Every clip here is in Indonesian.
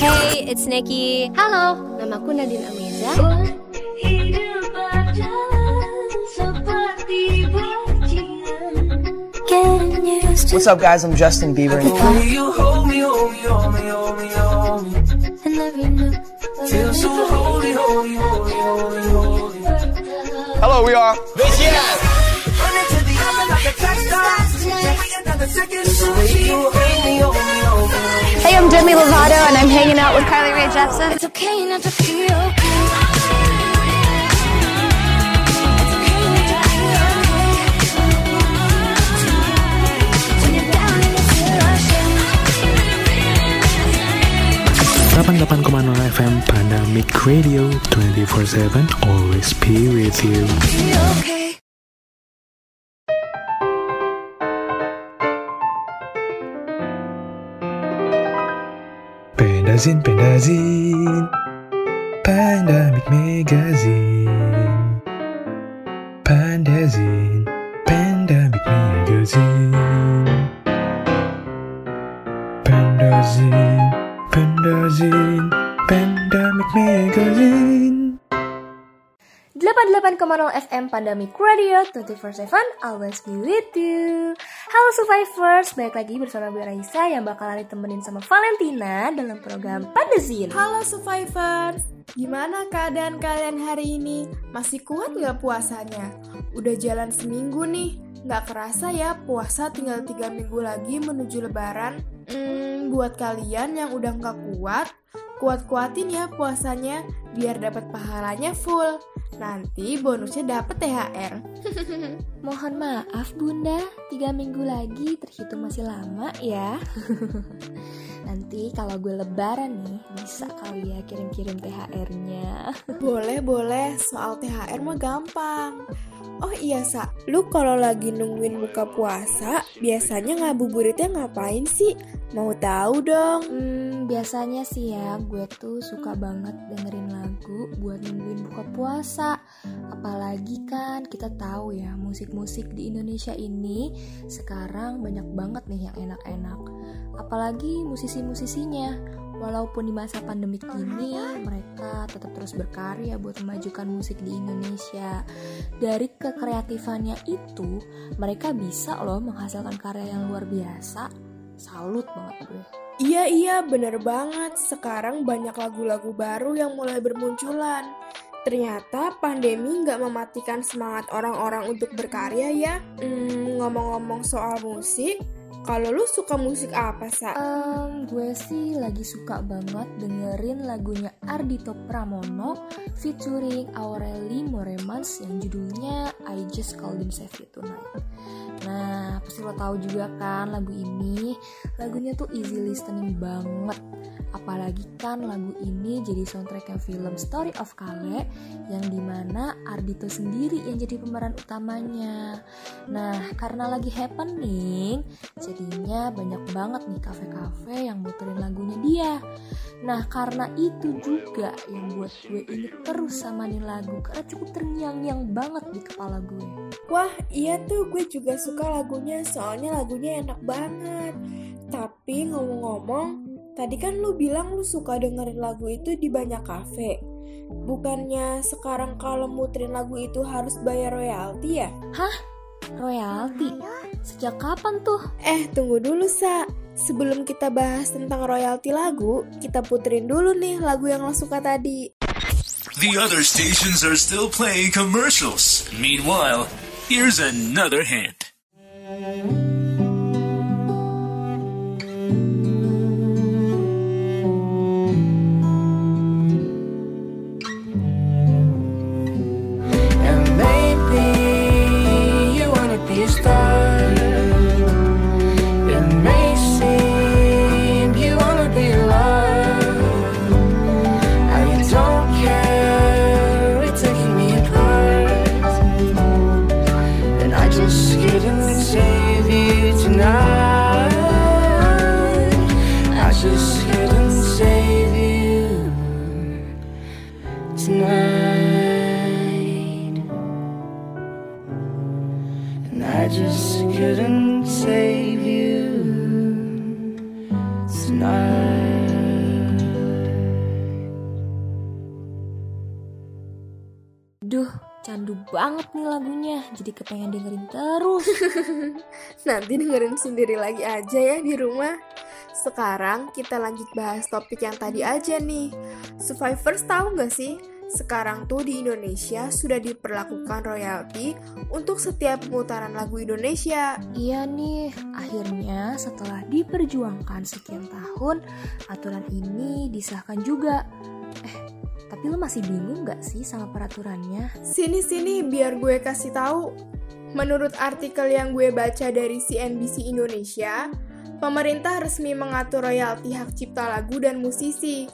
Hey, it's Nikki. Halo, namaku Nadine Ameza. What's up, guys? I'm Justin Bieber. Hello, we are. Hey, I'm Demi Lovato and I'm hanging out with Carly Rae Jepsen. It's okay not to feel okay. When you're down and you feel ashamed. 88,0 FM Pandemic Radio 24/7 always be with you. Magazin, Pendazin. Panda mit Magazin. Pandasin, Panda mit Magazin. Pandazin, Pandazin, Panda mit Magazin. 88,0 FM Pandemic Radio 24/7 always be with you. Halo survivors, balik lagi bersama gue Raisa yang bakalan ditemenin sama Valentina dalam program Pandezin. Halo survivors, gimana keadaan kalian hari ini? Masih kuat nggak puasanya? Udah jalan seminggu nih, nggak kerasa ya puasa tinggal tiga minggu lagi menuju lebaran. Hmm, buat kalian yang udah nggak kuat, kuat-kuatin ya puasanya biar dapat pahalanya full. Nanti bonusnya dapet THR. Mohon maaf bunda, tiga minggu lagi terhitung masih lama ya. Nanti kalau gue lebaran nih, bisa kali ya kirim-kirim THR-nya. Boleh, boleh. Soal THR mah gampang. Oh iya, Sa. Lu kalau lagi nungguin buka puasa, biasanya ngabuburitnya ngapain sih? Mau tahu dong. Hmm, biasanya sih ya, gue tuh suka banget dengerin lagu buat nungguin buka puasa. Apalagi kan kita tahu ya, musik-musik di Indonesia ini sekarang banyak banget nih yang enak-enak. Apalagi musisi-musisinya. Walaupun di masa pandemik ini mereka tetap terus berkarya buat memajukan musik di Indonesia. Dari kekreatifannya itu, mereka bisa loh menghasilkan karya yang luar biasa. Salut banget gue. Iya, iya, bener banget. Sekarang banyak lagu-lagu baru yang mulai bermunculan. Ternyata pandemi nggak mematikan semangat orang-orang untuk berkarya ya. Hmm, ngomong-ngomong soal musik, kalau lu suka musik apa, Sa? Em, gue sih lagi suka banget dengerin lagunya Ardito Pramono featuring Aureli Moremans yang judulnya I Just Called Him Save You Tonight. Nah, pasti lo tahu juga kan lagu ini. Lagunya tuh easy listening banget. Apalagi kan lagu ini jadi soundtracknya film Story of Kale yang di mana Ardito sendiri yang jadi pemeran utamanya. Nah, karena lagi happening, jadinya banyak banget nih kafe-kafe yang muterin lagunya dia. Nah, karena itu juga yang buat gue inget terus sama nih lagu karena cukup terngiang-ngiang banget di kepala gue. Wah, iya tuh gue juga suka lagunya, soalnya lagunya enak banget. Tapi ngomong-ngomong, tadi kan lu bilang lu suka dengerin lagu itu di banyak kafe. Bukannya sekarang kalau muterin lagu itu harus bayar royalti ya? Royalti? Sejak kapan tuh? Eh, tunggu dulu, Sa. Sebelum kita bahas tentang royalti lagu, kita puterin dulu nih lagu yang lo suka tadi. The other stations are still playing commercials. Meanwhile, here's another hint. Duh, candu banget nih lagunya. Jadi kepengen dengerin terus. Nanti dengerin sendiri lagi aja ya di rumah. Sekarang kita lanjut bahas topik yang tadi aja nih. Survivors tahu nggak sih sekarang tuh di Indonesia sudah diperlakukan royalti untuk setiap pemutaran lagu Indonesia. Iya nih, akhirnya setelah diperjuangkan sekian tahun, aturan ini disahkan juga. Eh, tapi lo masih bingung gak sih sama peraturannya? Sini-sini biar gue kasih tahu. Menurut artikel yang gue baca dari CNBC Indonesia, pemerintah resmi mengatur royalti hak cipta lagu dan musisi.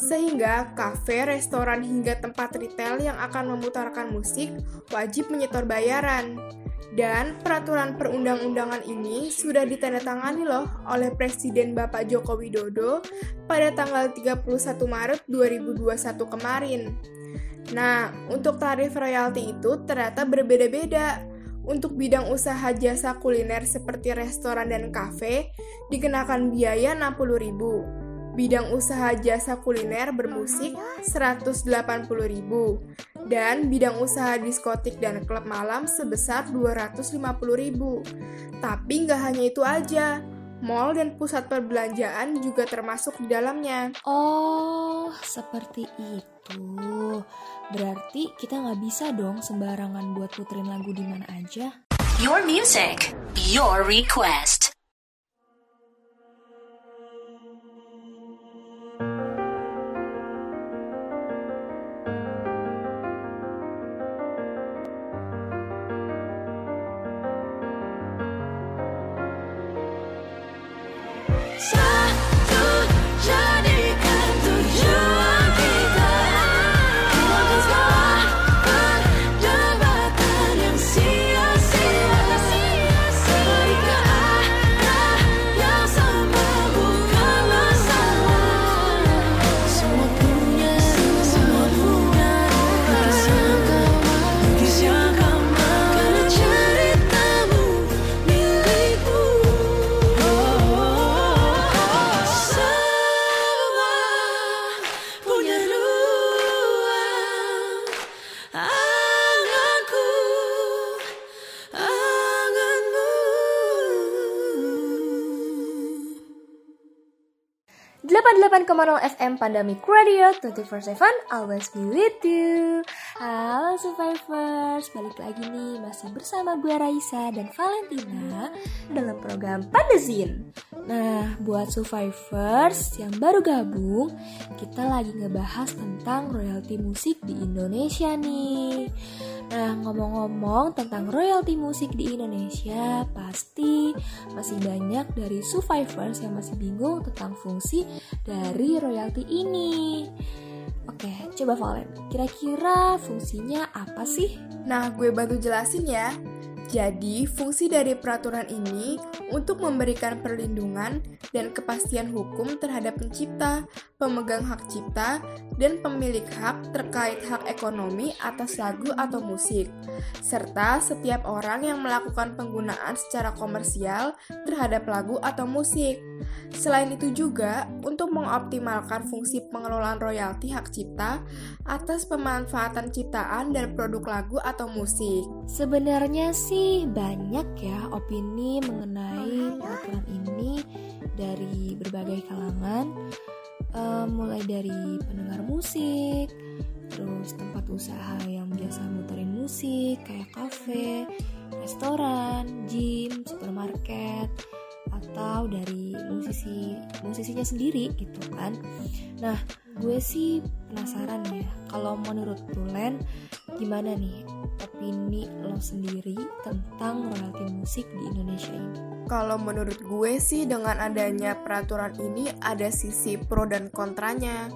Sehingga kafe, restoran, hingga tempat retail yang akan memutarkan musik wajib menyetor bayaran. Dan peraturan perundang-undangan ini sudah ditandatangani loh oleh Presiden Bapak Joko Widodo pada tanggal 31 Maret 2021 kemarin. Nah, untuk tarif royalti itu ternyata berbeda-beda. Untuk bidang usaha jasa kuliner seperti restoran dan kafe dikenakan biaya 60.000. Bidang usaha jasa kuliner bermusik 180.000 dan bidang usaha diskotik dan klub malam sebesar 250.000. Tapi nggak hanya itu aja, mall dan pusat perbelanjaan juga termasuk di dalamnya. Oh, seperti itu. Berarti kita nggak bisa dong sembarangan buat puterin lagu di mana aja. Your music, your request. 88,0 FM Pandemic Radio 24/7 always be with you. Halo survivors, balik lagi nih masih bersama gue Raisa dan Valentina dalam program Pandezin. Nah, buat survivors yang baru gabung, kita lagi ngebahas tentang royalti musik di Indonesia nih. Nah, ngomong-ngomong tentang royalti musik di Indonesia, pasti masih banyak dari survivors yang masih bingung tentang fungsi dari royalti ini. Oke, coba Valen, kira-kira fungsinya apa sih? Nah, gue bantu jelasin ya. Jadi, fungsi dari peraturan ini untuk memberikan perlindungan dan kepastian hukum terhadap pencipta, pemegang hak cipta, dan pemilik hak terkait hak ekonomi atas lagu atau musik, serta setiap orang yang melakukan penggunaan secara komersial terhadap lagu atau musik. Selain itu juga untuk mengoptimalkan fungsi pengelolaan royalti hak cipta atas pemanfaatan ciptaan dan produk lagu atau musik. Sebenarnya sih banyak ya opini mengenai peraturan ini dari berbagai kalangan, Eh, mulai dari pendengar musik, terus tempat usaha yang biasa muterin musik kayak kafe, restoran, gym, supermarket, atau dari musisi musisinya sendiri gitu kan. Nah, gue sih penasaran ya, kalau menurut Tulen gimana nih opini lo sendiri tentang royalti musik di Indonesia ini? Kalau menurut gue sih dengan adanya peraturan ini ada sisi pro dan kontranya.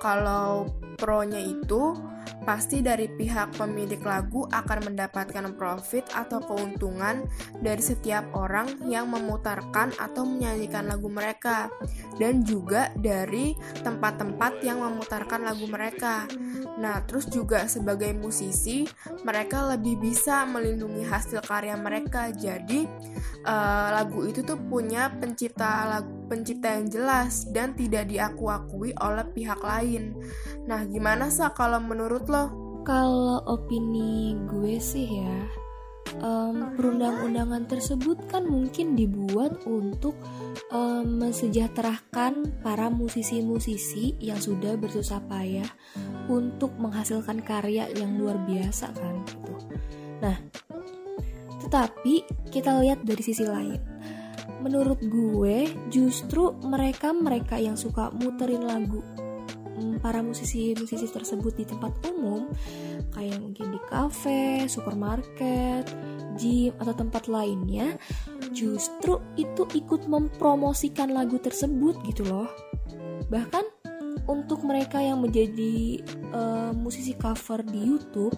Kalau pro-nya itu pasti dari pihak pemilik lagu akan mendapatkan profit atau keuntungan dari setiap orang yang memutarkan atau menyanyikan lagu mereka dan juga dari tempat-tempat yang memutarkan lagu mereka. Nah, terus juga sebagai musisi, mereka lebih bisa melindungi hasil karya mereka. Jadi, eh, lagu itu tuh punya pencipta lagu pencipta yang jelas dan tidak diaku-akui oleh pihak lain. Nah, gimana sih kalau menurut lo? Kalau opini gue sih ya, em, perundang-undangan tersebut kan mungkin dibuat untuk em, mensejahterakan para musisi-musisi yang sudah bersusah payah untuk menghasilkan karya yang luar biasa kan gitu. Nah, tetapi kita lihat dari sisi lain. Menurut gue, justru mereka-mereka yang suka muterin lagu para musisi-musisi tersebut di tempat umum, kayak mungkin di kafe, supermarket, gym, atau tempat lainnya, justru itu ikut mempromosikan lagu tersebut gitu loh. Bahkan untuk mereka yang menjadi eh, musisi cover di YouTube,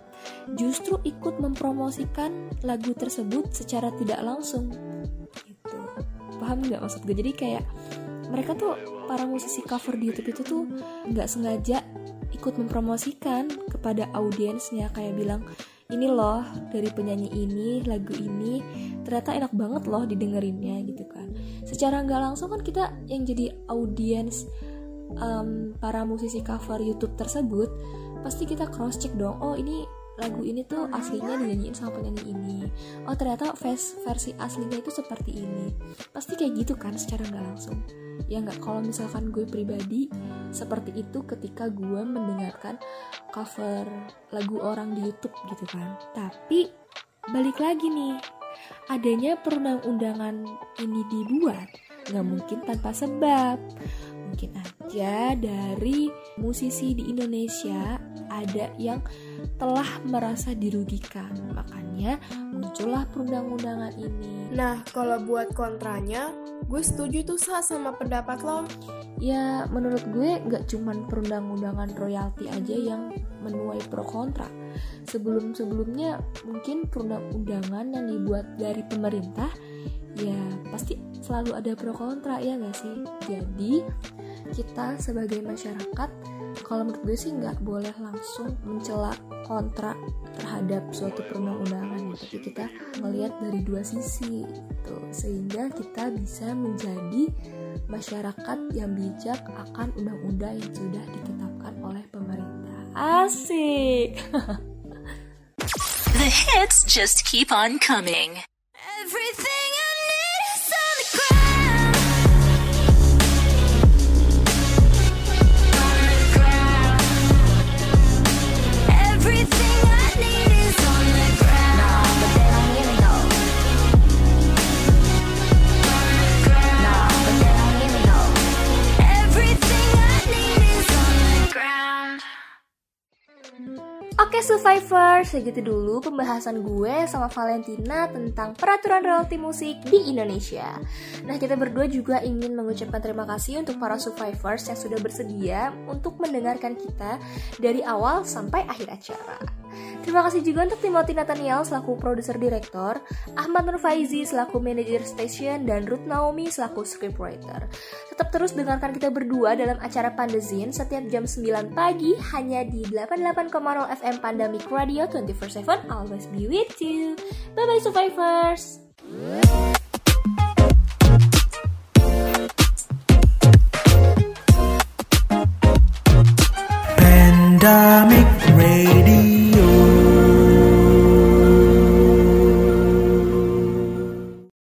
justru ikut mempromosikan lagu tersebut secara tidak langsung. Gitu. Paham nggak maksud gue? Jadi kayak mereka tuh para musisi cover di YouTube itu tuh nggak sengaja ikut mempromosikan kepada audiensnya kayak bilang ini loh dari penyanyi ini lagu ini ternyata enak banget loh didengerinnya gitu kan. Secara nggak langsung kan kita yang jadi audiens um, para musisi cover YouTube tersebut pasti kita cross check dong oh ini lagu ini tuh aslinya dinyanyiin sama penyanyi ini. Oh ternyata vers- versi aslinya itu seperti ini. Pasti kayak gitu kan secara nggak langsung ya nggak? Kalau misalkan gue pribadi seperti itu ketika gue mendengarkan cover lagu orang di YouTube gitu kan. Tapi balik lagi nih adanya perundang-undangan ini dibuat nggak mungkin tanpa sebab. Mungkin aja dari musisi di Indonesia ada yang telah merasa dirugikan. Makanya muncullah perundang-undangan ini. Nah, kalau buat kontranya, gue setuju tuh Sa sama pendapat lo. ya menurut gue nggak cuman perundang-undangan royalti aja yang menuai pro kontra. Sebelum-sebelumnya mungkin perundang-undangan yang dibuat dari pemerintah ya pasti selalu ada pro kontra ya nggak sih? Jadi kita sebagai masyarakat kalau menurut gue sih nggak boleh langsung mencela kontra terhadap suatu perundang-undangan tapi kita melihat dari dua sisi gitu. Sehingga kita bisa menjadi masyarakat yang bijak akan undang-undang yang sudah ditetapkan oleh pemerintah. Asik. The hits just keep on coming. Everything Oke Survivor, segitu dulu pembahasan gue sama Valentina tentang peraturan royalti musik di Indonesia. Nah kita berdua juga ingin mengucapkan terima kasih untuk para Survivors yang sudah bersedia untuk mendengarkan kita dari awal sampai akhir acara. Terima kasih juga untuk Timothy Nathaniel selaku produser direktor, Ahmad Nur Faizi selaku manajer station, dan Ruth Naomi selaku scriptwriter. Tetap terus dengarkan kita berdua dalam acara Pandezin setiap jam 9 pagi hanya di 88,0 FM Pandemic Radio 24/7 always be with you. Bye bye survivors.